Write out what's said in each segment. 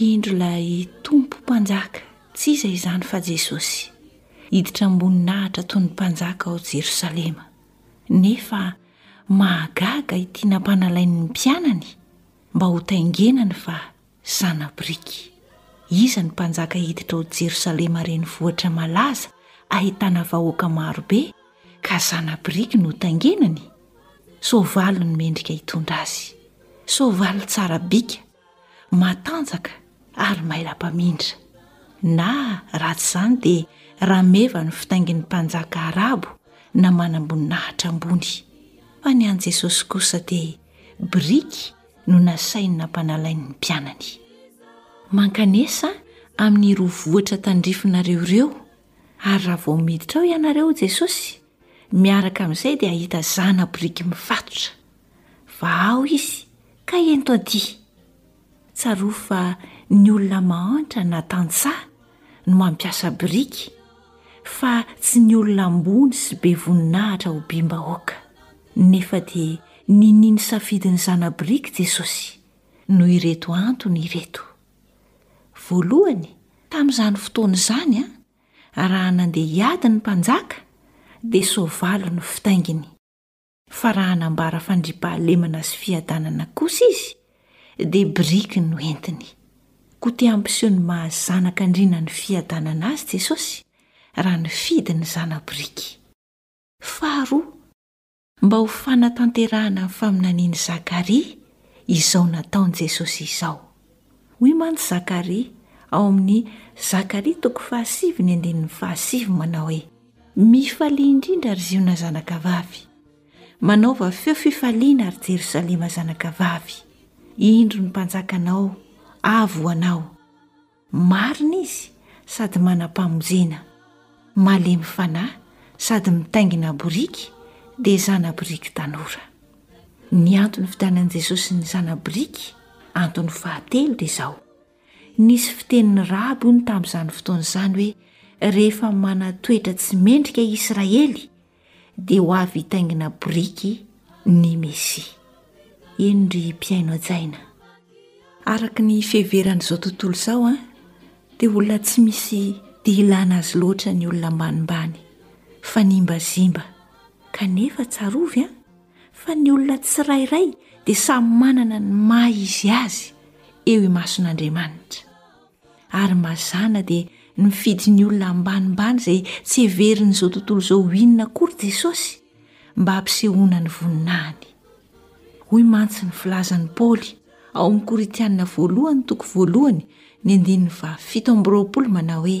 Indro ilay Tompo Mpanjaka, tsy iza izany fa Jesosy, hiditra am-boninahitra toy ny mpanjaka ao Jerosalema. Nefa mahagaga ity nampanalain'ny mpianany mba hotaingenany fa zana-biriky. Iza ny mpanjaka hiditra ao Jerosalema renivohitra malaza ahitana vahoaka marobe ka zana-biriky no hotaingenany? Soavaly no mendrika hitondra azy. Soavaly tsara bika. matanjaka ary maira-pamindra, na raha tsy izany dia rameva ny fitaingin'ny mpanjaka arabo na manamboninahitra ambony, fa ny an'i Jesosy kosa dia biriky no nasainy nampanalainy ny mpianany. Mankanesa amin'ireo vohitra tandrifinareo ireo, ary raha vao miditra ao ianareo, Jesosy, Miaraka amin'izay dia hahita zana-boriky mifatotra. Vahao izy ka ento aty. Tsarovy fa ny olona mahantra na tantsaha no mampiasa biriky fa tsy ny olona ambony sy be voninahitra ho bim-bahoaka. Nefa dia ninia ny safidin'ny zana-biriky Jesosy noho ireto antony ireto. Voalohany, tamin'izany fotoana izany, Raha nandeha hiady ny mpanjaka, dia soavaly no fitainginy. Fa raha hanambara fandriampahalemana sy fiadanana kosa izy, dia biriky no entiny. Koa te hampiseho ny maha Zanak'Andriana ny fiadanana azy Jesosy, raha nifidy ny zana-biriky. Faharoa. Mba ho fanatanterahana ny faminanian'i Zakaria izao nataon'i Jesosy izao. Hoy mantsy Zakaria ao amin'ny Zakaria toko fahasivy ny andininy fahasivy manao hoe, Mifalia indrindra ry Ziona zanakavavy! Manaova feo fifaliana ry Jerosalema zanakavavy! Indro ny mpanjakanao avo ho anao! Marina izy sady manam-pamonjena. Malemy fanahy sady mitaingina boriky dia zana-biriky tanora. Ny antony nividianan'i Jesosy ny zana-biriky, antony fahatelo, dia izao, Nisy fiteny nirabo hono tamin'izany fotoana izany hoe rehefa manatoetra tsy mendrika i Israely, dia ho avy hitaingina boriky ny Mesia. Eny ry mpihaino hajaina. Araka ny fiheveran'izao tontolo izao an, dia olona tsy misy dia ilana azy loatra ny olona ambanimbany, fanimbazimba. Kanefa tsarovy an, fa ny olona tsirairay dia samy manana ny maha izy azy eo imason'Andriamanitra. ary mazàna dia nifidy ny olona ambanimbany izay tsy heverin'izao tontolo izao ho inona akory Jesosy mba hampisehoana ny voninahiny. Hoy mantsy ny filazan'i Paoly ao amin'ny Korintiana voalohany toko voalohany ny andininy fahafito amby roapolo manao hoe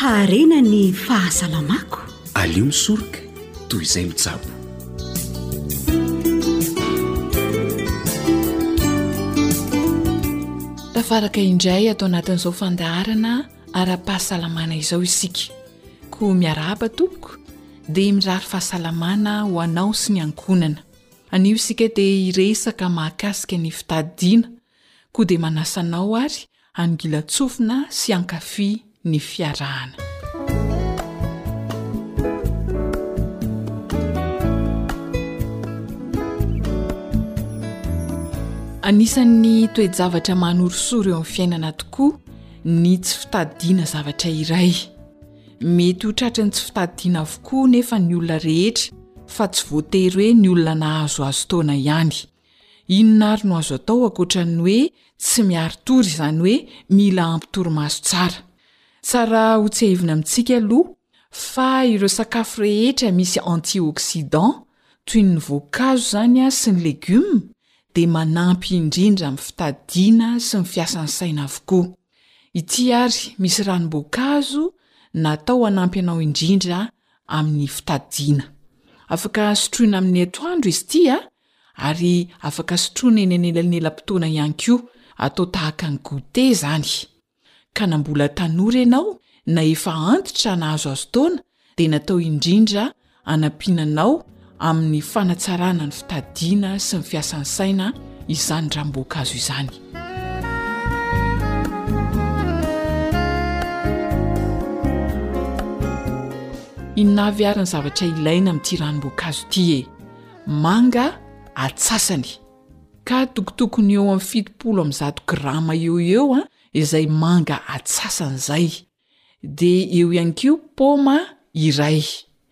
Harena ny fahasalamako. Alio misoroka toy izay mitsabo. Tafaraka indray ato anatin'izao fandaharana. ara-pahasalamana izao isika koa miarahaba tompoko dia mirary fahasalamana ho anao sy ny ankonana anio isika dia hiresaka mahakasika ny fitadidiana koa dia manasanao ary angilatsofina sy ankafi ny fiarahana anisan'ny toejavatra manorisory eo amin'ny fiainana tokoa Ny tsy fitadidiana zavatra iray. Mety ho tratry ny tsy fitadidiana avokoa anefa ny olona rehetra, fa tsy voatery hoe ny olona nahazoazo taona ihany. Inona àry no azo atao ankoatra ny hoe tsy miari-tory, izany hoe mila ampy torimaso tsara? Tsara hotsiahivina amintsika aloha fa ireo sakafo rehetra misy antioxydants, toy ny voankazo izany sy ny legioma, dia manampy indrindra amin'ny fitadiana sy ny fiasan'ny saina avokoa. Ity ary misy ranom-boankazo natao hanampy anao indrindra amin'ny fitadiana. Afaka sotroina amin'ny atoandro izy ity ary afaka sotroina eny anelanelam-potoana ihany koa, atao tahaka ny goûter izany. ka na mbola tanora ianao na efa antitra nahazoazo taona dia natao indrindra hanampiana anao amin'ny fanatsarana ny fitadidiana sy ny fiasan'ny saina izany ranom-boankazo izany. Inona avy ary ny zavatra ilaina amin'ity ranom-boankazo ity e? Manga atsasany. Ka tokotoko ny eo amin'ny fitopolo amby zato grama eo ho eo izay manga atsasany izay. Dia eo ihany koa paoma iray,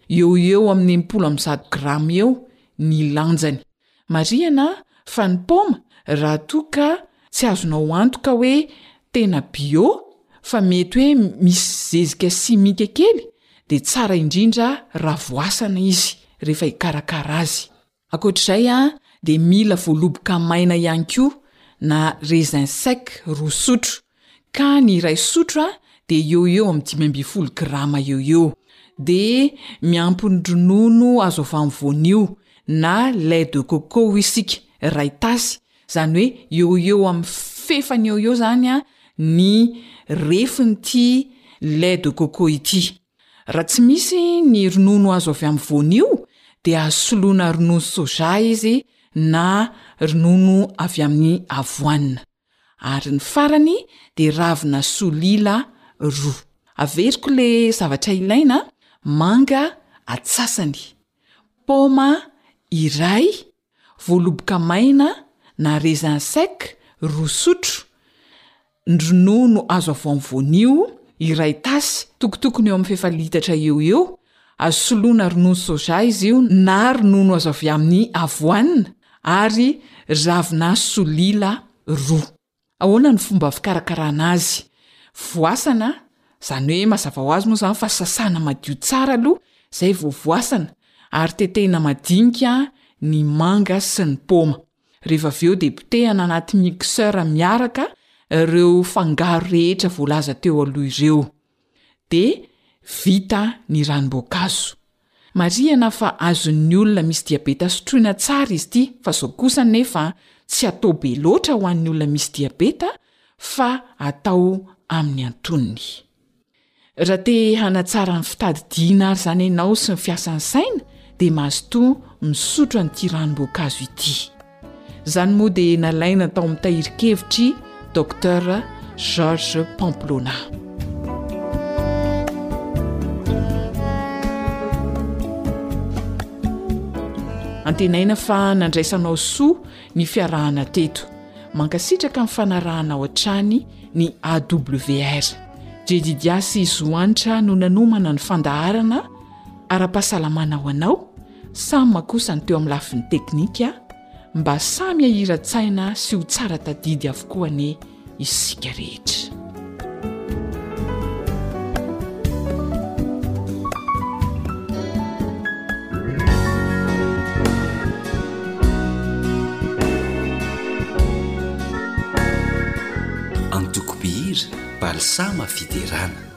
eo ho eo amin'ny enimpolo amby zato grama eo ny lanjany. Marihana fa ny paoma raha toa ka tsy azonao antoka hoe tena bio fa mety hoe misy zezika simika kely dia tsara indrindra raha voasana izy rehefa hikarakara azy. Ankoatr'izay dia mila voaloboka maina ihany koa na raisin sec roa sotro ka ny iray sotro dia eo ho eo amin'ny dimy ambin'ny folo grama eo ho eo, dia miampy ny ronono azo avy amin'ny voanio na lait de coco hoy isika, iray tasy, izany hoe eo ho eo amin'ny fefany eo ho eo izany ny refin'ity lait de coco ity. Raha tsy misy ny ronono azo avy amin'ny voanio dia azo soloina ronono soja izy na ronono avy amin'ny avoine. Ary ny farany dia ravina solila roa. Averiko le zavatra ilaina, manga atsasany, paoma iray Voaloboka maina na raisin sec roa sotro, ny ronono azo avy amin'ny voanio iray tasy, tokotokony eo amin'ny fefa litatra eo ho eo, azo soloina ronono soja izy io na ronono azo avy amin'ny avoine, ary ravina solila roa. Ahoana ny fomba fikarakarana azy? Voasana, izany hoe mazava ho azy moa izany fa sasana madio tsara aloha izay vao voasana ary tetehina madinika ny manga sy ny paoma. Rehefa avy eo dia potehana anaty mixeur miaraka ireo fangaro rehetra voalaza teo aloha ireo. dia vita ny ranom-boankazo. Marihana fa azon'ny olona misy diabeta sotroina tsara izy ity fa izao kosa anefa tsy atao be loatra ho an'ny olona misy diabeta fa atao amin'ny antonony. Raha te hanatsara ny fitadidiana ary izany ianao sy ny fiasan'ny saina dia mazotoa misotro an'ity ranom-boankazo ity. Izany moa dia nalaina tao amin'ny tahirin-kevitr'i Docteur George Pamplona. Antenaina fa nandraisanao soa ny fiarahana teto. Mankasitraka amin'ny fanarahanao hatrany ny AWR. Jedidiah sy Zohanitra no nanomana ny fandaharana. Ara-pahasalamana ho anao. Samma kosa ny teo amin'ny lafiny teknika mba samy hahiran-tsaina sy ho tsara tadidy avokoa anie isika rehetra. Antoko mpihira, Balsama Fiderana.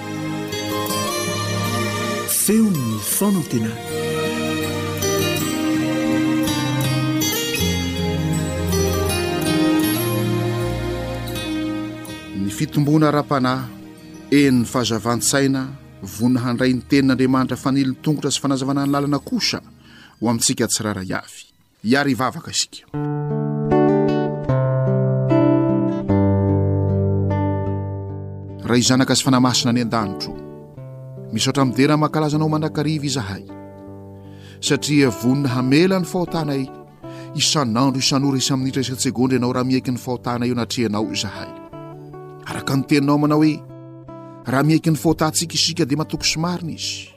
Feon'ny fanantenana. Ny fitomboana ara-panahy, en'ny fahazavan-tsaina, vonona handray ny tenin'Andriamanitra fanilin-tongotra sy fanazavana ny lalana kosa ho amintsika tsirairay avy. hiara hivavaka isika. Ray zanaka sy fanahy masina any an-danitro, misaotra midera mankalazanao mandrakariva izahay, satria vonona hamela ny fahotanay isan'andro isan'ora isan'minitra isan-tsegondra ianao raha miaiky ny fahotanay eo anatrehanao izahay. Araka ny teninao manao hoe, Raha miaiky ny faotantsika isika dia matoky sy marina izy,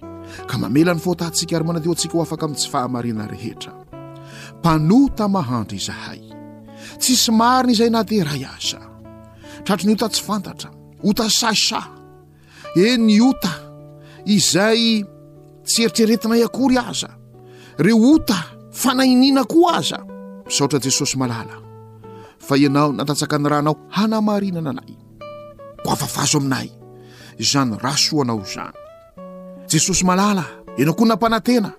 ka mamela ny faotantsika ary manadio antsika ho afaka amin'ny tsy fahamarinana rehetra. Mpanota mahantra izahay. Tsisy marina izay na dia iray aza. Tratry ny ota tsy fantatra, ota sasa. Eny ny ota izay tsy eritreretinay akory aza, reo ota fanahiniana koa aza. Misaotra Jesosy malala fa ianao nandatsaka ny ranao hanamarinana anay. Goava vazo aminay izany rasoa anao izany. Jesosy malala, ianao koa nampanantena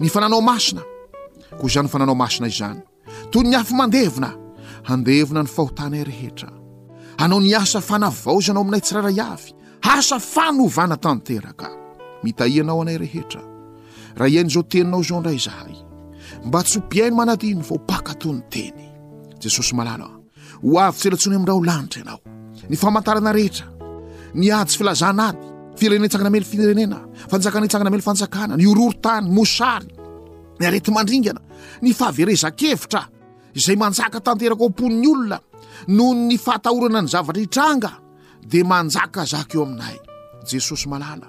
ny fananao masina, koa izany fananao masina izany, toy ny afo mandevona, handevona ny fahotanay rehetra. Hanao ny asa fanavaozana ao aminay tsirairay avy, asa fanovana tanteraka. Mitahianao anay rehetra. Raha hiaino izao teninao izao indray izahay, mba tsy ho mpihaino manadino fa ho mpakatò ny teny. Jesosy malala, Ho avy tsy elatsony amindrao lanitra ianao ny famantarana rehetra ny ady sy filazana ady firenena itsangana mely firenena fanjakana itsangana mely fanjakana ny ororo tany mosary ny areti mandringana ny faverezan-kevitra izay manjaka tanteraka ao am-pon'ny olona noho ny fahatahorana ny zavatra hitranga dia manjaka zaka eo aminay jesosy malala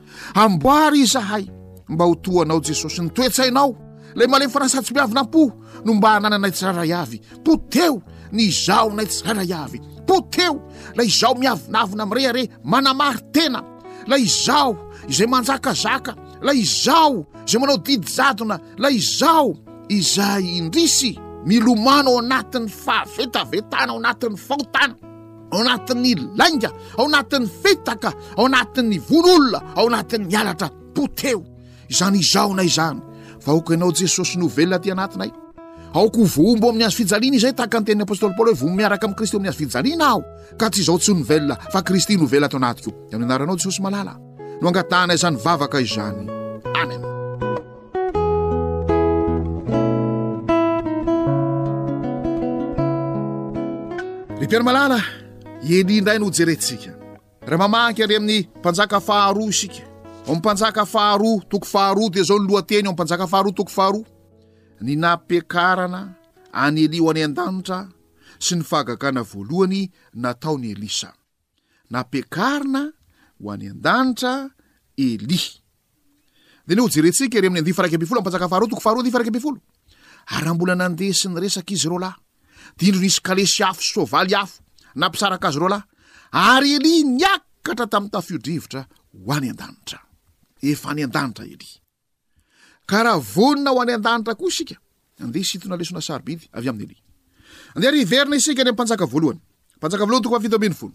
Amboary izahay mba ho toa anao Jesosy Ny toe-tsainao Ilay malemy farasa tsy miavina am-po No mba hanananay tsirairay avy Poteho ny izahonay tsirairay avy Poteho ilay izaho miavonavona mirehare Manamary tena Ilay izaho izay manjakazaka Ilay izaho izay manao didy jadona Ilay izaho izay indrisy Milomano ao anatin'ny fahavetavetana Ao anatin'ny fahotana ao anatin'ny lainga, ao anatin'ny fetaka, ao anatin'ny vono olona, ao anatin'ny halatra. Poteho izany izaona izany. Vahoaka ianao Jesosy no velona aty anatinay. Aoka ho vohombo amin'ny hazo fijaliana izay tahaka ny tenin'ny apôstôly Paoly hoe vohombo miaraka amin'i Kristy amin'ny hazo fijaliana aho, ka tsy izaho tsy no velona fa Kristy no velona ato anatiko. Amin'ny anaranao Jesosy malala no angatahana izany vavaka izany. Amen. ry piary malala ely indray no jerentsika raha mamanky ary amin'ny mpanjaka faharoa isika omy mpanjaka faharoa toko faharoa dia zao ny lohateny omy mpanjaka faharoa toko faharoa ny napiakarana any elio any an-danitra sy ny fahagagana voalohany nataony elisa Nampiakarina ho any an-danitra Elia. Dieny hojerentsika ery amin'ny andivo faha iraika ambin'ny folo, Ampanjaka faharoa, toko faharoa, andivo faha iraika ambin'ny folo. Ary raha mbola nandeha sy niresaka izy ireo lahy, dia indro nisy kalesy afo sy soavaly afo nampisaraka azy ireo lahy, ary Elia niakatra tamin'ny tafio-drivotra ho any an-danitra. Efa any an-danitra Elia. Ka raha vonona ho any an-danitra koa isika, andeha hisintona lesona sarobidy avy amin'i Elia. Andeha ary hiverina isika any amin'ny mpanjaka voalohany. Mpanjaka voalohany toko fahafito ambin'ny folo.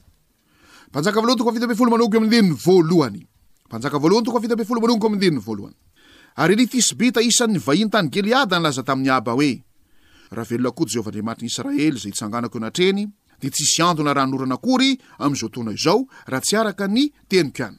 Mpanjaka voalohany toko fahafito ambin'ny folo manomboka amin'ny andininy voalohany. Mpanjaka voalohany toko fahafito ambin'ny folo manomboka amin'ny andininy voalohany. Ary Elia Tisbita isan'ny vahiny tany Gileada nilaza tamin'i Ahaba hoe, Raha velona koa Jehovah Andriamanitr'i Israely izay itsanganako eo anatrehany, dia tsy hisy ando na ranonorana akory amin'izao taona izao, raha tsy araka ny teniko ihany.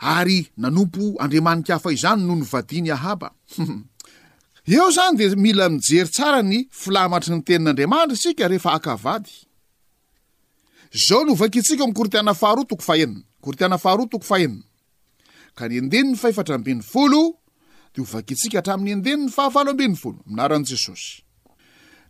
Ary nanompo andriamani-ka hafa izany no nivadian'i Ahaba. Eo izany dia mila mijery tsara ny filamatry ny tenin'Andriamanitra isika rehefa haka vady. Izao no vakintsika amin'ny Korintiana faharoa toko fahenina. Korintiana faharoa toko fahenina. Ka ny andininy fahefatra ambin'ny folo dia ho vakintsika hatramin'ny andininy fahavalo ambin'ny folo. Minaran'i Jesosy.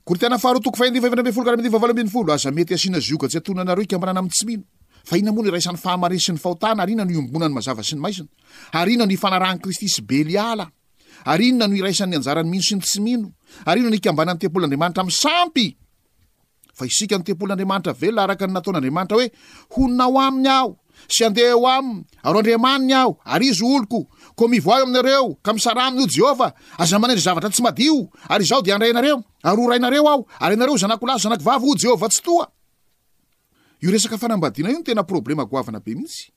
Korinthiana faharoa toko fahendim fahefatra ambin'ny folo ka iray ambin'ny valo ambin'ny folo Aza mety asiana zioga tsy atonanareo hikambanana amin'ny tsy mino. Fa inona moa no iraisan'ny fahamarinana sy ny fahotana ary inona no iombonan'ny mazava sy ny maizina? Ary inona no ifanarahan'i Kristy sy Beliala? Ary inona no iraisan'ny anjaran'ny mino sy ny tsy mino? Ary inona no ikambanan'ny tempolin'Andriamanitra amin'ny sampy? Fa isika ny tempolin'Andriamanitra velona araka ny nataon'Andriamanitra hoe, Honina ao aminy aho, sy handeha eo aminy, ary ho Andriamaniny aho, ary izy ho oloko. Koa mivoaha eo aminareo, ka misaraha aminy, hoy Jehovah. Aza manendry zavatra tsy madio, ary izaho dia handray anareo, ary ho rainareo aho, ary ianareo ho zanako lahy sy zanako vavy, hoy Jehovah Tsitoha. Io resaka fanambadiana io no tena problema goavana be mihitsy.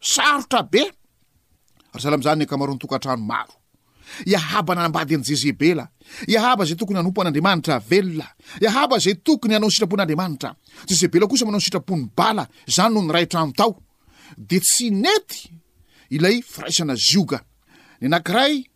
Sarotra be ry zala mizaha ny ankamaroan'ny tokantrano maro. I Ahaba nanambady an'i Jezebela. I Ahaba izay tokony hanompo an'Andriamanitra velona. I Ahaba izay tokony hanao ny sitrapon'Andriamanitra. Jezebela kosa manao ny sitrapon'i Bala, izany no niray trano tao. Dia tsy nety ilay firaisana zioga. Ny anankiray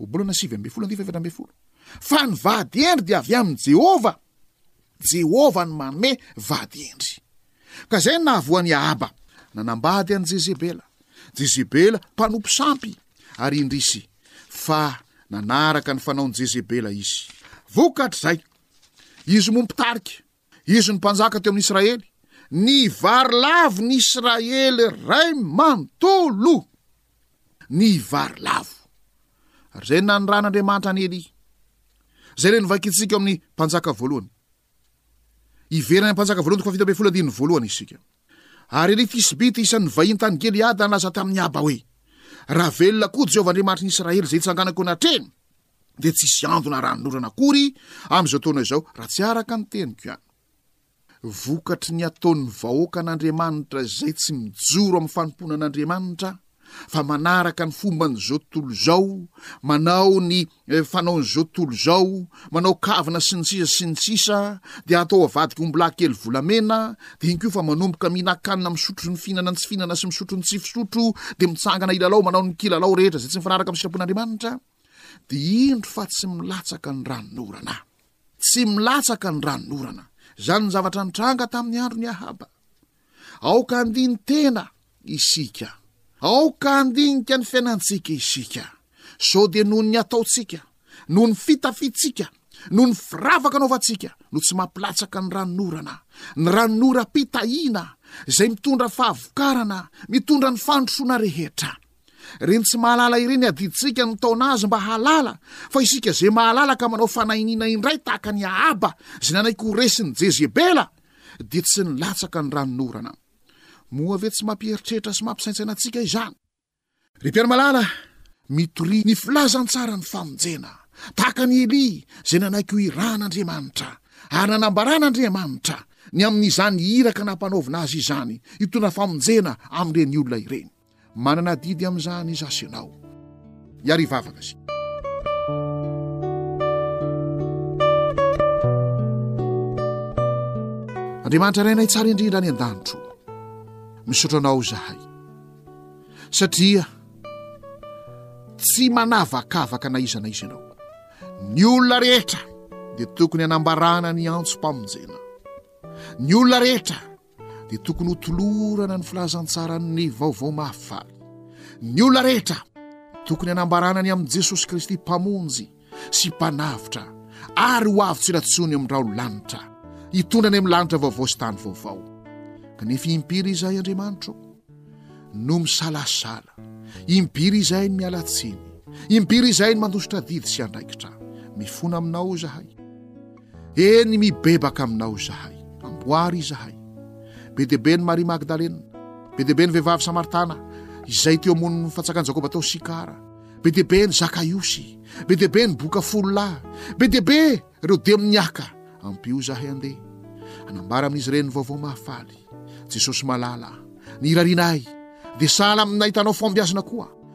Ohabolana sivy ambin'ny folo andivo efatra ambin'ny folo, Fa ny vady hendry dia avy amin'i Jehovah, Jehovah no manome vady hendry. Ka izay no nahavoan'i Ahaba, nanambady an'i Jezebela, Jezebela mpanompo sampy, ary indrisy fa nanaraka ny fanaon'i Jezebela izy. Vokatr'izay, izy moa mpitarika. Izy no mpanjaka teo amin'ny Israely. Ny vary lavo ny Israely ray manontolo. Ny vary lavo. Ary izay naniran'Andriamanitra an'i Elia. Izay ilay novakintsika amin'ny mpanjaka voalohany. Iverany amin'ny mpanjaka voalohany toko fito ambin'ny folo andininy voalohany isika. Ary Elia Tisbity isan'ny vahiny tany Geliada nilaza tamin'i Aba hoe, Raha velona koa Jehovah Andriamanitry ny Israely izay hitsanganako eo anatrehany, dia tsy hisy andona aranorana akory amin'izao taona izao raha tsy araka ny teniko ihany. Vokatry ny ataon'ny vahoaka an'Andriamanitra izay tsy mijoro amin'ny fanompoana an'Andriamanitra fa manaraka ny fomban'izao tontolo izao, manao ny eh, fanaon'izao tontolo izao, manao kavina sy ny sisa sy ny sisa, dia atao avadika ombilahy kely volamena, dia iny koa fa manomboka mihinan-kanina misotro ny fihinana ny tsy fihinana sy misotro ny tsy fisotro, dia mitsangana hilalao manao ny kilalao rehetra izay tsy mifanaraka amin'ny sitrapon'Andriamanitra. dia indro fa tsy milatsaka ny ranonorana tsy milatsaka ny ranonorana izany ny zavatra nitranga tamin'ny andro ny ahaba aoka andiny tena isika aoka andinika ny fiainantsika isika sao dia noho ny ataontsika noho ny fitafintsika noho ny firavaka anao fantsika no tsy mampilatsaka ny ranonorana ny ranonoram-pitahina izay mitondra fahavokarana mitondra ny fandrosoana rehetra Ireny tsy mahalala ireny adidintsika ny taona azy mba halala, fa isika izay mahalala ka manao fanahiniana indray tahaka ny Ahaba izay nanaiky ho resin'i Jezebela dia tsy nilatsaka ny ranonorana. Moa ve tsy mampieritreritra sy mampisaintsaina antsika izany? Ry mpianamalala, mitoria ny filazantsaran'ny famonjena, tahaka an'i Elia izay nanaiky ho irahan'Andriamanitra, ary nanambaran'Andriamanitra ny amin'izany iraka nampanaovina azy izany hitondra famonjena amin'ireny olona ireny. Manana adidy amin'izany izaho sy ianao. Hiary hivavaka sy. Andriamanitra Rainay tsara indrindra any an-danitro, misaotra anao izahay satria tsy manavakavaka na iza na iza ianao. Ny olona rehetra dia tokony hanambarana ny antsom-pamonjena. Ny olona rehetra dia tokony ho tolorana ny filazantsaran'ny vaovao mahafaly ny olona rehetra tokony hanambarana ny amin'i jesosy kristy mpamonjy sy mpanavotra ary ho avy tsy latsony amindrao lanitra hitondra any amin'ny lanitra vaovao sy tany vaovao kanefa impiry izay andriamanitro no misalasala impiry izay ny mialatsiny impiry izay ny mandositra didy sy andraikitra mifona aminao izahay Eny, mibebaka Aminao izahay. Amboary izahay. Be dia be ny Maria Magdalena. Be dia be ny vehivavy Samaritana, izay teo amoron'ny fatsakan'i Jakoba tao Sikara. Be dia be ny Zakaiosy. Be dia be ny boka folo lahy. Be dia be ireo demoniaka. Ampio izahay handeha. Hanambara amin'izy ireny ny vaovao mahafaly. Jesosy malala, ny irarianay. Dia sahala amin'ny nahitanao fahombiazana koa.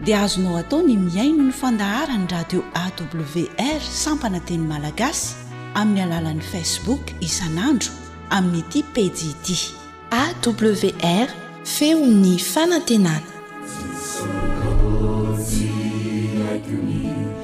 dia azonao atao ny mihaino ny fandaharan'ny radio awr sampana teny malagasy amin'ny alalan'ny facebook isan'andro amin'ity pejy ity. AWR, feon'ny fanantenana.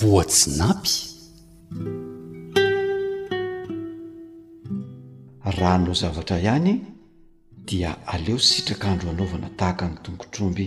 voatsinapy raha hanao zavatra ihany dia aleo sitrak'andro hanaovana tahaka ny tongotr'omby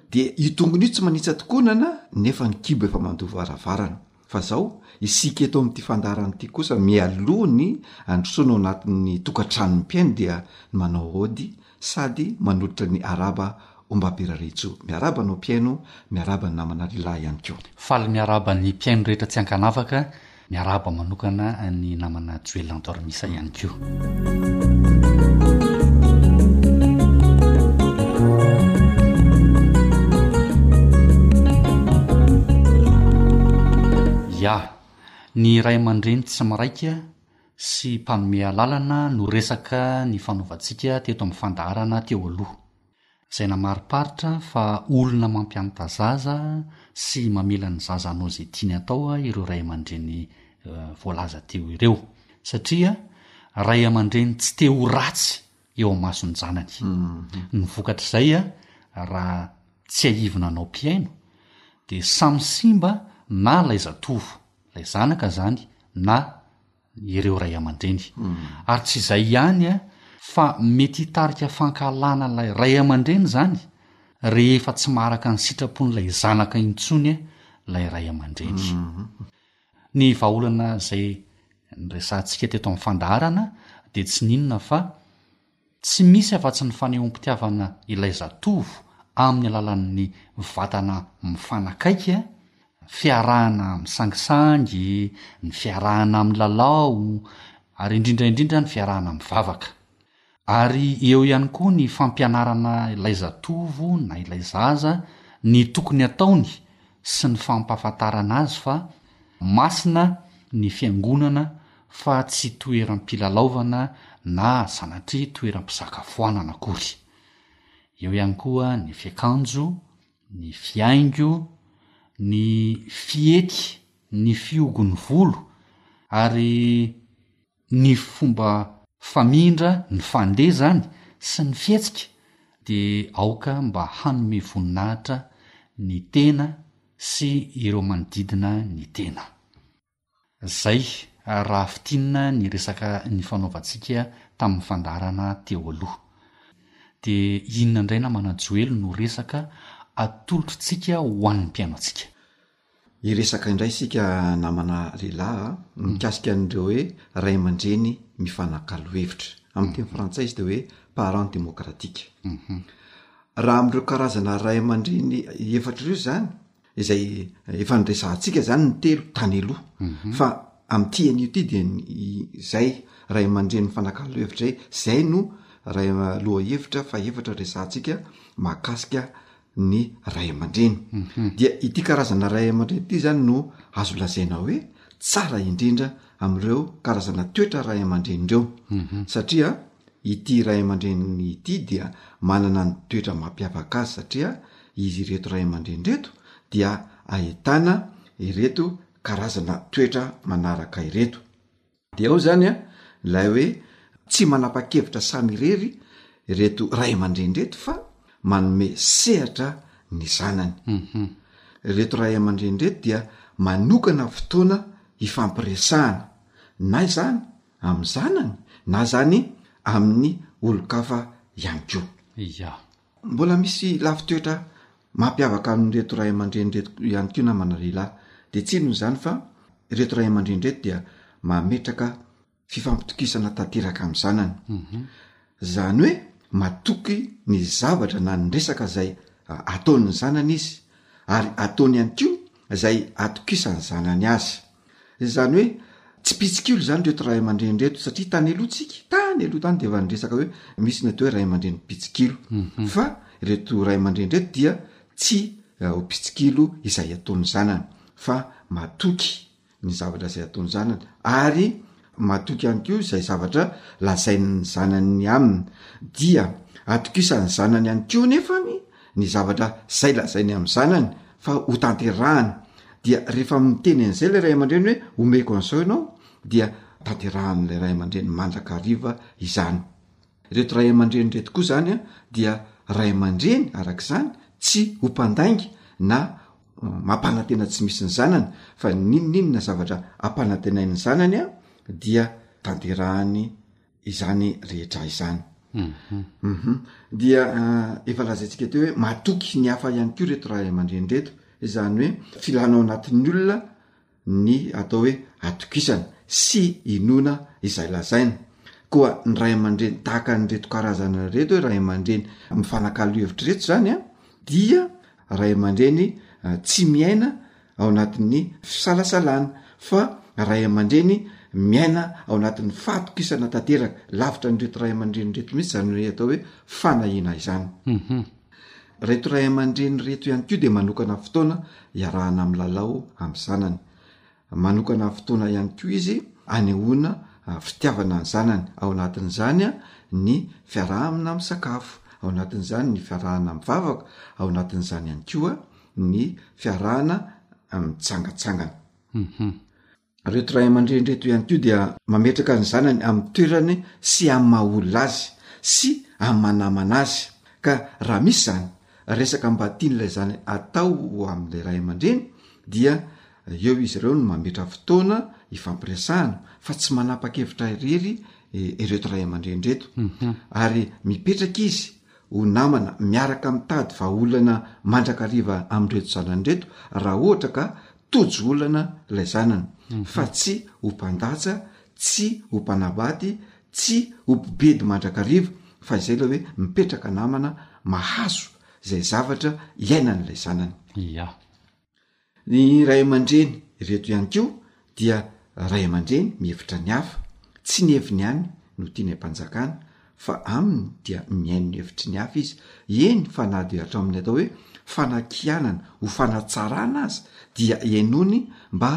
Dia io tongony io tsy manitsy atokonana nefa ny kibo efa mandoa varavarana. Fa zao, isika eto amin'ity fandaharana ity kosa mialoha ny handrosoana ao anatin'ny tokantranon'ny mpihaino dia ny manao ody sady manolotra ny araba ombam-piraharitso. Miarahaba anao mpihaino, miarahaba ny namana lehilahy ihany koa. Faly miarahaba ny mpihaino rehetra tsy ankanavaka. Miarahaba manokana ny namana Joel Antormisa ihany koa. Ya, ny ray aman-dreny tsy miraika sy mpanome alalana no resaka nifanaovantsika teto amin'ny fandaharana teo aloha. izay namariparitra fa olona mampianta zaza sy mamela ny zaza hanao izay tiany atao ireo ray aman-dreny voalaza teo ireo, satria ray aman-dreny tsy te ho ratsy eo amin'ny mason'ny zanany. Ny vokatr'izay, raha tsiahivina anao mpihaino, dia samy simba na ilay zatovo, ilay zanaka izany, na ireo ray aman-dreny. Ary tsy izay ihany fa mety hitarika fankahalana ilay ray aman-dreny izany rehefa tsy maharaka ny sitrapon'ilay zanaka intsony ilay ray aman-dreny. Ny vahaolana izay niresahantsika teto amin'ny fandaharana dia tsy n'inona fa Tsy misy afa-tsy ny fanehoam-pitiavana ilay zatovo amin'ny alalan'ny vatana mifanakaiky, fiarahana misangisangy, ny fiarahana milalao, ary indrindra indrindra ny fiarahana mivavaka. Ary eo ihany koa ny fampianarana ilay zatovo na ilay zaza ny tokony ataony sy ny fampahafantarana azy fa masina ny Fiangonana fa tsy toeram-pilalaovana na sanatria toeram-pisakafoanana akory. Eo ihany koa ny fiakanjo, ny fihaingo, ny fihety, ny fihogon'ny volo ary ny fomba famindra, ny fandeha izany sy ny fihetsika dia aoka mba hanome voninahitra ny tena sy ireo manodidina ny tena. Zay, raha fintinina ny resaka nifanaovantsika tamin'ny fandaharana teo aloha. Dia inona indray namana Joely no resaka atolotr'tsika ho an'ny mpianatsika? Hiresaka indray isika namana lehilahy a, mikasika an'ireo hoe ray aman-dreny mifanakalo hevitra. Amin'ny teny frantsay izy dia hoe parents démocratiques. Raha amin'ireo karazana ray aman-dreny efatra ireo izany, izay efa nyresahantsika zany ny telo tany aloha mhm. fa am'ty an'io ty de zay ray aman-drenny fanakalo hevitra hoe zay no ray loha hevitra fa efatra resahantsika mahakasika ny ray aman-dreny mhm. dia ity karazana ray aman-dreny ity zany no azo lazaina hoe tsara indrindra am'ireo karazana toetra ray aman-dreny ireo mhm. satria ity ray aman-dreny ity dia manana ny toetra mampiavaka azy satria Izy ireto ray aman-dreny ireto dia ahitana ireto karazana toetra manaraka ireto. Dia ao izany ilay hoe tsy manapa-kevitra samy irery ireto ray aman-dreny ireto fa manome sehatra ny zanany. Ireto ray aman-dreny ireto dia manokana fotoana hifampiresahana na izany amin'ny zanany na izany amin'ny olon-kafa ihany koa. Ia. Mbola misy lafin-toetra mampiavaka an'ireto ray aman-dreny ireto ihany koa namana lehilahy. Dia tsy inona izany fa ireto ray aman-dreny ireto dia mametraka fifampitokisana tanteraka amin'ny zanany. Izany hoe matoky ny zavatra na ny resaka izay ataon'ny zanany izy ary ataony ihany koa izay atokisan'ny zanany azy. Izany hoe tsy mpitsikilo izany ireto ray aman-dreny ireto satria tany aloha tsika tany aloha tany dia efa niresaka hoe misy ny atao hoe ray aman-dreny mpitsikilo mhm. fa ireto ray aman-dreny ireto dia tsy eh, ho mpitsikilo izay ataony zanany fa matoky ny zavatra izay ataony zanany ary matoky ihany koa izay zavatra lazain'ny zanany aminy dia atokisan'ny zanany ihany koa nefany ny zavatra zay lazainy amin'ny zanany fa ho tanterahany dia rehefa miteny an'izay ilay ray aman-dreny hoe omeko an'izao ianao dia tanterahan'ilay ray aman-dreny mandrakariva izany Ireto ray aman-dreny ireto koa izany dia ray aman-dreny, araka izany, tsy ho mpandainga na mampanantena tsy misy ny zanany fa n'inon'inona zavatra ampanantenain'ny zanany dia tanterahany izany rehetra izany. Uhum. Dia uh, efa lazaintsika teo hoe matoky ny hafa ihany koa ireto ray aman-dreny ireto, izany hoe filana ao anatin'ny olona ny atao hoe atokisana sy inoana izay lazaina. Koa ny ray aman-dreny tahaka an'ireto karazana ireto hoe ray aman-dreny mifanakalo hevitra ireto izany an, dia ray aman-dreny tsy miaina ao anatin'ny fisalasalana fa ray aman-dreny miaina ao anatin'ny fahatokisana tanteraka, lavitra an'ireto ray aman-dreny ireto mihitsy izany hoe atao hoe fanahiana izany. Ireto ray aman-dreny ireto ihany koa dia manokana fotoana hiarahana milalao amin'ny zanany. Manokana fotoana ihany koa izy hanehoana fitiavana ny zanany. Ao anatin'izany ny fiarahana misakafo, ao anatin'izany ny fiarahana mivavaka, ao anatin'izany ihany koa ny fiarahana mitsangatsangana. Ireto ray aman-dreny ireto ihany koa dia mametraka ny zanany amin'ny toerany sy amin'ny maha olona azy sy amin'ny maha namana azy ka raha misy izany resaka mba tian'ilay zanany atao ho amin'ilay ray aman-dreny dia eo izy ireo no mametra fotoana hifampiresahana fa tsy manapa-kevitra irery eh, ireto ray aman-dreny ireto mhm. ary mipetraka izy ho namana miaraka mitady vahaolana mandrakariva amin'ireto zanany ireto raha ohatra ka tojo olana ilay zanany fa tsy ho mpandatsa, tsy ho mpanabady, tsy ho mpibedy mandrakariva fa izay ilay hoe mipetraka namana mahazo izay zavatra iainan'ilay zanany. Ia. Ny ray aman-dreny ireto ihany koa dia ray aman-dreny mihevitra ny hafa, tsy ny heviny ihany no tiany ampanjakana fa aminy dia mihaino ny hevitry ny hafa izy, eny fa na dia hatrao amin'ny atao hoe fanakianana ho fanatsarana aza dia henony mba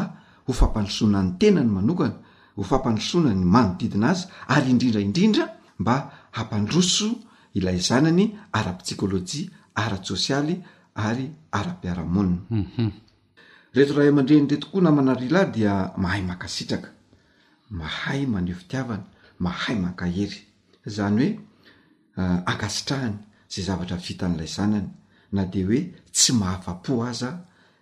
ho fampandrosoana ny tenany manokana, ho fampandrosoana ny manodidina azy ary indrindra indrindra mba hampandroso ilay zanany ara-psikôlôjia, ara-tsôsialy ary ara-piarahamonina. Reto ray aman-dreny reto koa namana rylahy dia mahay mankasitraka, mahay maneho fitiavana, mahay mankahery. Izany hoe ankasitrahany izay zavatra vitan'ilay zanany na dia hoe tsy mahafa-po aza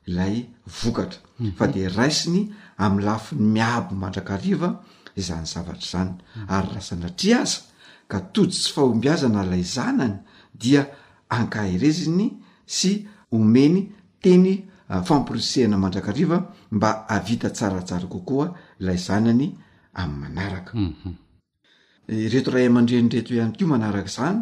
ilay vokatra. Fa dia raisiny amin'ny lafiny miabo mandrakariva izany zavatra izany. Ary raha sanatria aza ka tojo tsy fahombiazana ilay zanany dia ankahereziny sy omeny Teny famporisihana mandrakariva mba havita tsaratsara kokoa lay zanany amin'ny manaraka. Ireto ray aman-dreny ireto ihany koa manaraka izany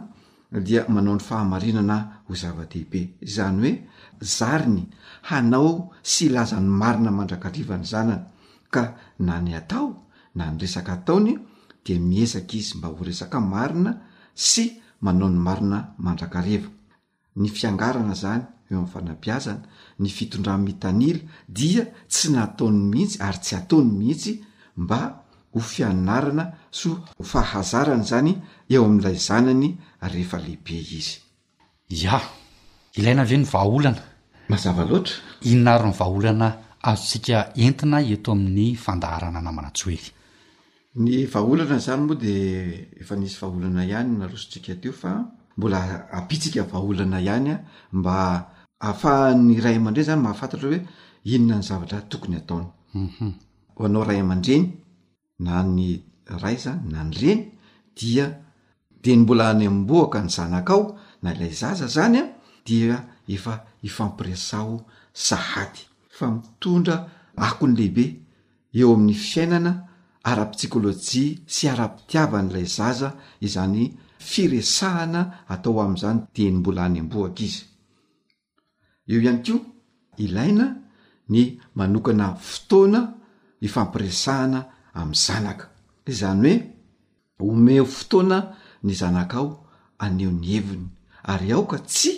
dia manao ny fahamarinana ho zava-dehibe. Izany hoe zariny hanao sy hilaza ny marina mandrakariva ny zanany ka na ny atao na ny resaka ataony dia miezaka izy mba ho resaka marina sy manao ny marina mandrakariva. Ny fiangarana izany eo amin'ny fanabeazana, ny fitondran'ny mitanila dia tsy nataony mihitsy ary tsy ataony mihitsy mba ho fianarana sy ho fahazarana izany eo amin'ilay zanany rehefa lehibe izy. Ya. Ilaina ve ny vahaolana? Mazava loatra. Inona ary ny vahaolana azontsika entina eto amin'ny fandaharana Namana Joely? Ny vahaolana izany moa dia efa nisy vahaolana ihany narosontsika teo fa mbola ampitsika vahaolana ihany mba ahafahan'ny ray aman-dreny izany mahafantatra hoe inona ny zavatra tokony ataony. Ho anao ray aman-dreny na ny ray izany na ny reny dia dieny mbola any am-bohoka ny zanakao na ilay zaza izany dia efa hifampiresaho sahady fa mitondra akony lehibe eo amin'ny fiainana ara-psikôlôjia sy ara-pitiavan'ilay zaza izany firesahana atao amin'izany dieny mbola any am-bohoka izy. Eo ihany koa, ilaina ny manokana fotoana ifampiresahana amin'ny zanaka. Izany hoe, Omeo fotoana ny zanakao haneho ny heviny, ary aoka tsy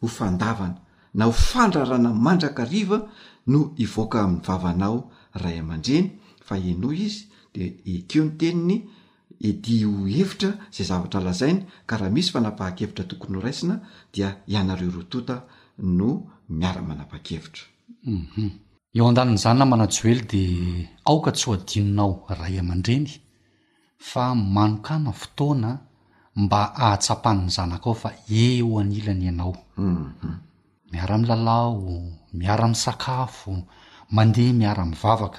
ho fandavana na ho fandrarana mandrakariva no hivoaka amin'ny vavanao ray aman-dreny fa henoy izy dia ekeo ny teniny, ediho hevitra izay zavatra lazainy ka raha misy fanapahan-kevitra tokony ho raisina dia ianareo roa tonta no miara-manapa-kevitra. Hum. Eo andanin'izany namana Joely dia aoka tsy ho adinonao ray aman-dreny fa manokàna fotoana mba ahatsapan'ny zanakao fa eo anilany ianao miara milalao miara misakafo mandeha miara mivavaka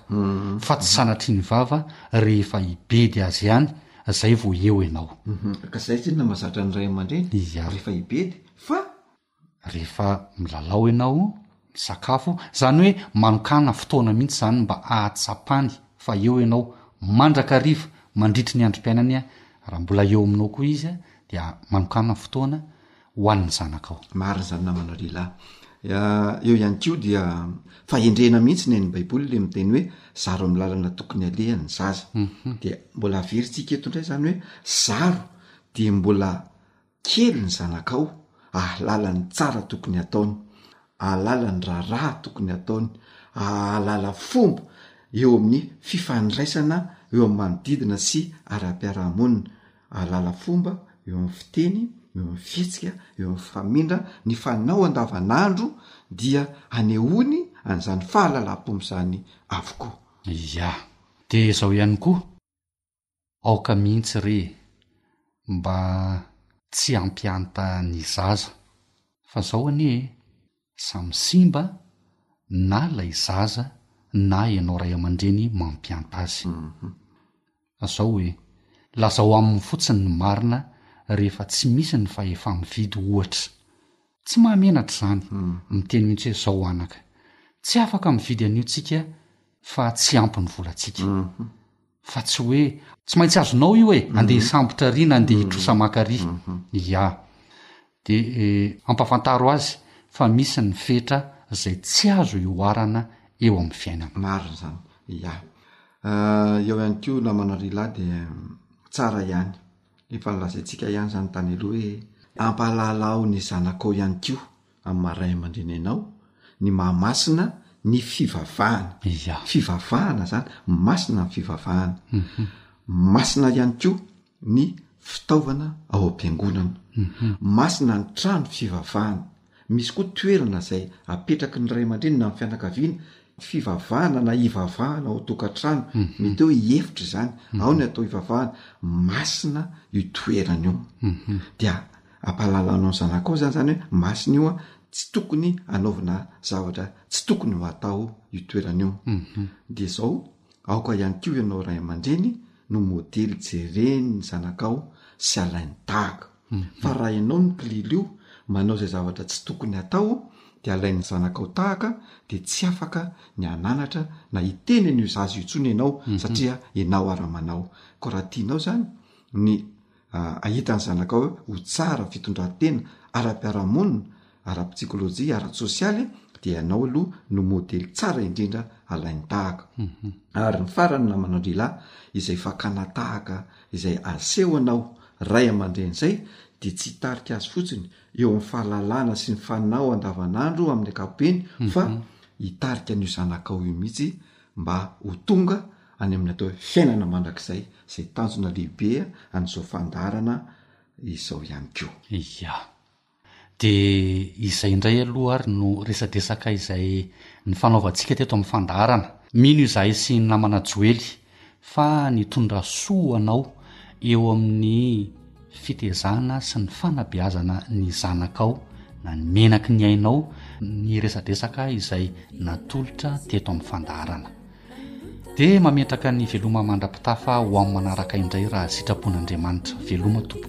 fa tsy sanatria ny vava rehefa hibedy azy ihany zay vao eo ianao ka zay tsinona mazatra ny ray aman-dreny rehefa hibedy fa rehefa milalao ianao, misakafo, zany hoe manokàna fotoana mihitsy zany mba ahatsapany fa eo ianao mandrakariva mandritry ny androm-piainany a, raha mbola eo aminao koa izy a dia manokàna fotoana ho an'ny zanakao. Marina izany namana lehilahy. Eo ihany koa dia fahendrena mihitsy ny ain'ny baiboly ilay miteny hoe zaro amin'ny lalana tokony alehany ny zaza. Dia mbola averintsika eto indray izany hoe zaro dia mbola Kely ny zanakao, ahalala ny tsara tokony hataony, ahalala ny raharaha tokony hataony, ahalala fomba eo amin'ny fifandraisana eo amin'ny manodidina sy ara-piarahamonina, ahalala fomba eo amin'ny fiteny, eo amin'ny fihetsika, eo amin'ny famindra, ny fanao andavanandro dia anehoany an'izany fahalalam-pomba izany avokoa. Ia. Dia izao ihany koa. Aoka mihitsy re mba tsy hampianta ny zaza fa zao anie e, samy simba na lay zaza na ianao ray aman-dreny mampianta azy. Fa zao e, lazao aminy fotsiny ny marina rehefa tsy misy ny fahefa-mividy ohatra. Tsy mahamenatra izany, miteny mihitsy hoe zao anaka, tsy afaka mividy an'io tsika fa tsy ampy ny volantsika. fa tsy hoe tsy maintsy azonao io e, andeha hisambotra ary na andeha hitrosa maka ary. Ia. Dia ampafantaro azy fa misy ny fetra izay tsy azo ihoarana eo amin'ny fiainana. Marina izany. Ia. Eo ihany koa namana ry lahy dia tsara ihany, efa nolazaintsika ihany izany tany aloha hoe ampahalalaho ny zanakao ihany koa amin'ny maha Ray aman-dreny anao, ny maha masina ny fivavahana. Ia. Fivavahana izany, masina ny fivavahana. Masina ihany koa ny fitaovana ao am-piangonana. Masina ny trano fivavahana. Misy koa toerana izay apetraky ny Ray aman-dreny na ny fianakaviana fivavahana na hivavahana ao an-tokantrano. Mety hoe efitra izany, ao ny atao hivavahana. Masina io toerana io. Dia Ampahalalanao zanakao izany izany hoe masina io tsy tokony hanaovana zavatra tsy tokony ho atao io toerana io. Dia izao, aoka ihany koa ianao ray aman-dreny no modely jeren'ny zanakao sy alainy tahaka. Fa raha ianao no klilio manao izay zavatra tsy tokony hatao dia alain'ny zanakao tahaka dia tsy afaka ny hananatra na hiteny an'io zaza io intsony ianao satria ianao ara-manao. Koa raha tianao izany ny Hahita ny zanakao ho tsara fitondran-tena ara-piarahamonina, ara-psikolojia, ara-tsosialy dia ianao aloha no modely tsara indrindra alainy tahaka. Ary ny farany namana an-drialahy, izay fakana tahaka izay asehonao ray aman-dreny izay dia tsy hitarika azy fotsiny eo amin'ny fahalalana sy ny fanao andavanandro amin'ny ankapobeny fa hitarika an'io zanakao io mihitsy mba ho tonga any amin'ny atao hoe fiainana mandrakizay izay tanjona lehibe an'izao fandaharana izao ihany koa. Ia. Dia izay indray aloha ary no resadresaka izay nifanaovantsika teto amin'ny fandaharana. Mino izahay sy ny namana Joely fa nitondra soa ho anao eo amin'ny fitezana sy ny fanabeazana ny zanakao na ny menaky ny ainao ny resadresaka izay natolotra teto amin'ny fandaharana dia mametraka ny veloma mandra-pitafa ho amin'ny manaraka indray raha sitrapon'Andriamanitra veloma tompoko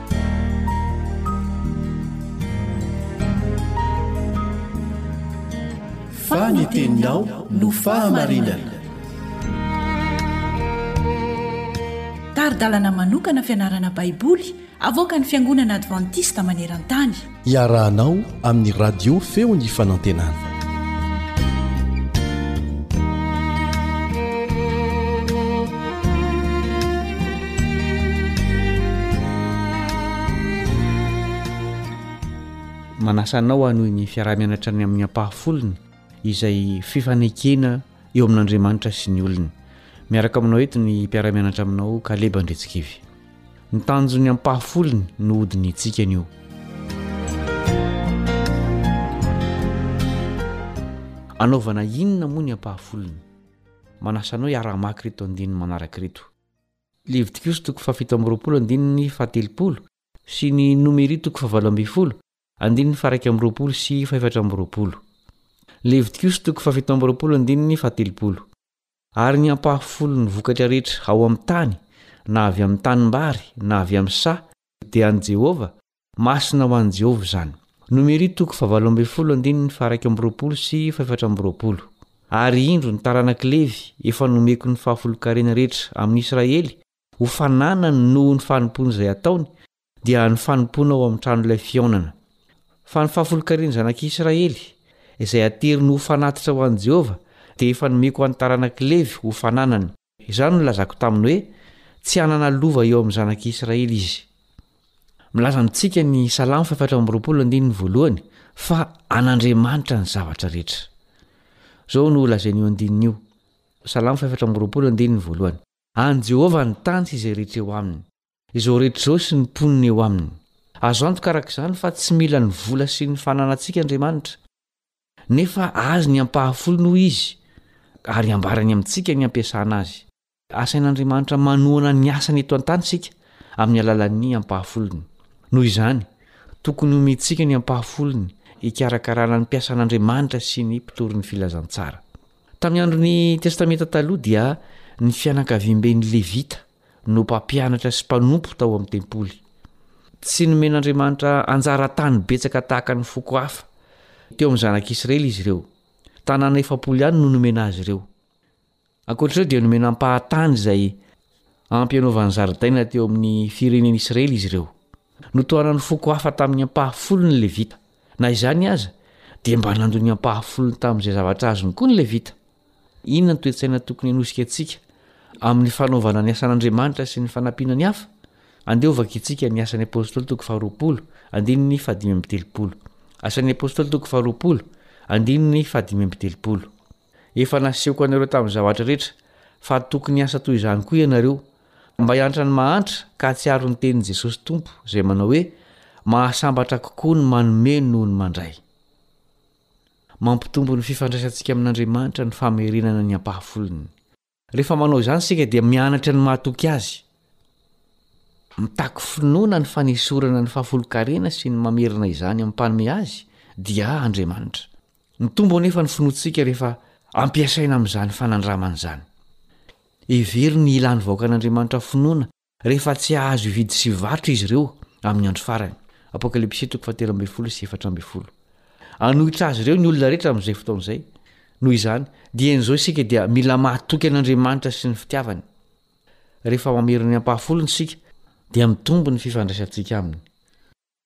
fa ny teninao no fahamarinana tari-dalana manokana fianarana baiboly avoaka ny fiangonana advantista maneran-tany Iarahanao amin'ny radio feo ny fanantenana. Manasa anao hanohy ny fiaraha-mianatra ny amin'ny ampahafolony izay fifanekena eo amin'Andriamanitra sy ny olony. Miaraka aminao eto ny mpiara-mianatra aminao Kaleba Andretsikivy. Ny tanjon'ny ampahafolony no hodinihintsika anio. Anaovana inona moa ny ampahafolony? Manasa anao hiara-mamaky ireto andininy manaraka ireto. Levitikosy toko fahafito amby roapolo andininy fahatelopolo sy ny Nomeria toko fahavalo ambin'ny folo andininy faharaika amby roapolo sy fahefatra amby roapolo. Levitikosy toko fahafito amby roapolo andininy fahatelopolo. Ary ny ampahafolo ny vokatra rehetra ao amin'ny tany, na avy amin'ny tanimbary na avy amin'ny saha, dia an'i Jehovah, masina ho an'i Jehovah izany. Nomery toko fahavalo ambin'ny folo andininy faha-iraika amby roapolo sy fahefatra amby roapolo. Ary indro, ny taranak'i Levy, efa nomeko ny fahafolon-karena rehetra amin'ny Israely ho fananany noho ny fanompoany izay ataony, dia ny fanompoana ao amin'ny tranolay fihaonana. Fa ny fahafolonkaren'ny zanak'i Israely, izay hateriny ho fanatitra ho an'i Jehovah, dia efa nomeko an'ny taranak'i Levy ho fananany. Izany no nilazako taminy hoe, Tsy hanana lova eo amin'ny zanak'i Israely izy. Milaza amintsika ny Salamo fahefatra amby roapolo andininy voalohany fa an'Andriamanitra ny zavatra rehetra. Izao no lazain'io andininy io, Salamo fahefatra amby roapolo andininy voalohany, An'i Jehovah ny tany sy izay rehetra eo aminy. Izao rehetra izao sy ny mponina eo aminy. Azo antoka araka izany fa tsy mila ny vola sy ny fananantsika Andriamanitra. Nefa azy ny ampahafolony hoy izy ary ambarany amintsika ny hampiasana azy. Asain'Andriamanitra manohana ny asany eto an-tany isika amin'ny alalan'ny ampahafolony. Noho izany, tokony homentsika ny ampahafolony hikarakarana ny mpiasan'Andriamanitra sy ny mpitory ny filazantsara. Tamin'ny andron'ny Testamenta Taloha dia ny fianakaviamben'ny Levita no mpampianatra sy mpanompo tao amin'ny tempoly. Tsy nomen'Andriamanitra anjara tany betsaka tahaka ny foko hafa teo amin'ny zanak'Israely izy ireo. Tanàna efapolo ihany no nomena azy ireo. Ankoatr'ireo dia nomena ampahan-tany izay ampy hanaovany zaridaina teo amin'ny firenen'Israely izy ireo. Notohanan'ny foko hafa tamin'ny ampahafolo ny Levita. Na izany aza, dia mba nandoa ny ampahafolony tamin'izay zavatra azony koa ny Levita. Inona ny toe-tsaina tokony hanosika antsika amin'ny fanaovana ny asan'Andriamanitra sy ny fanampiana ny hafa? Andeha hovakintsika ny Asan'ny Apôstôly toko faharoapolo, andininy fahadimy amby telopolo. Asan'ny Apôstôly toko faharoapolo, andininy fahadimy amby telopolo. Efa nasehoko anareo tamin'ny zavatra rehetra fa tokony hiasa toy izany koa ianareo, mba hiantra ny mahantra ka hahatsiaro ny tenin'i Jesôsy Tompo izay manao hoe, Mahasambatra kokoa ny manome noho ny mandray. Mampitombo ny fifandraisantsika amin'Andriamanitra ny famerenana ny ampahafolony. Rehefa manao izany isika dia mianatra ny mahatoky Azy. Mitaky finoana ny fanesorana ny fahafolonkarena sy ny mamerina izany amin'ny Mpanome azy, dia Andriamanitra. Mitombo anefa ny finoantsika rehefa ampiasaina amin'izany fanandramana izany. Hevero ny ilàn'ny vahoakan'Andriamanitra finoana Rehefa tsy hahazo hividy sy hivarotra izy ireo amin'ny andro farany. Apokalypsy toko fahatelo ambin'ny folo sy efatra ambin'ny folo. Hanohitra azy ireo ny olona rehetra amin'izay fotoana izay. Noho izany, dieny izao isika dia mila mahatoky an'Andriamanitra sy ny fitiavany. Rehefa mamerina ny ampahafolony isika, dia mitombo ny fifandraisantsika aminy.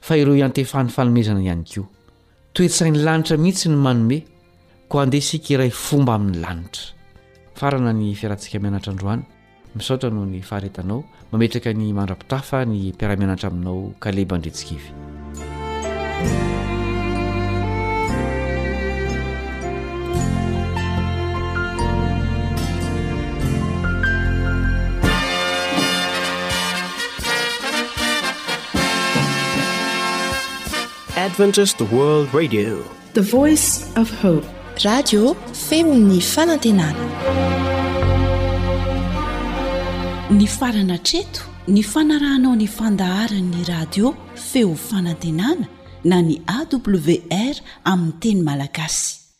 fa ireo iantefan'ny fanomezana ihany koa. Toe-tsain'ny lanitra mihitsy ny manome, koa andeha isika iray fomba amin'ny lanitra. Mifarana ny fiarantsika mianatra androany, misaotra noho ny faharetanao, mametraka ny mandra-pitafa ny mpiara-mianatra aminao Kaleba Andriantsikivy. Adventist World Radio The Voice of Hope Radio Femon'ny Fanantenana Ny farana treto ny fanarahanao ny fandaharan'ny radio feo fanantenana na ny awr amin'ny teny malagasy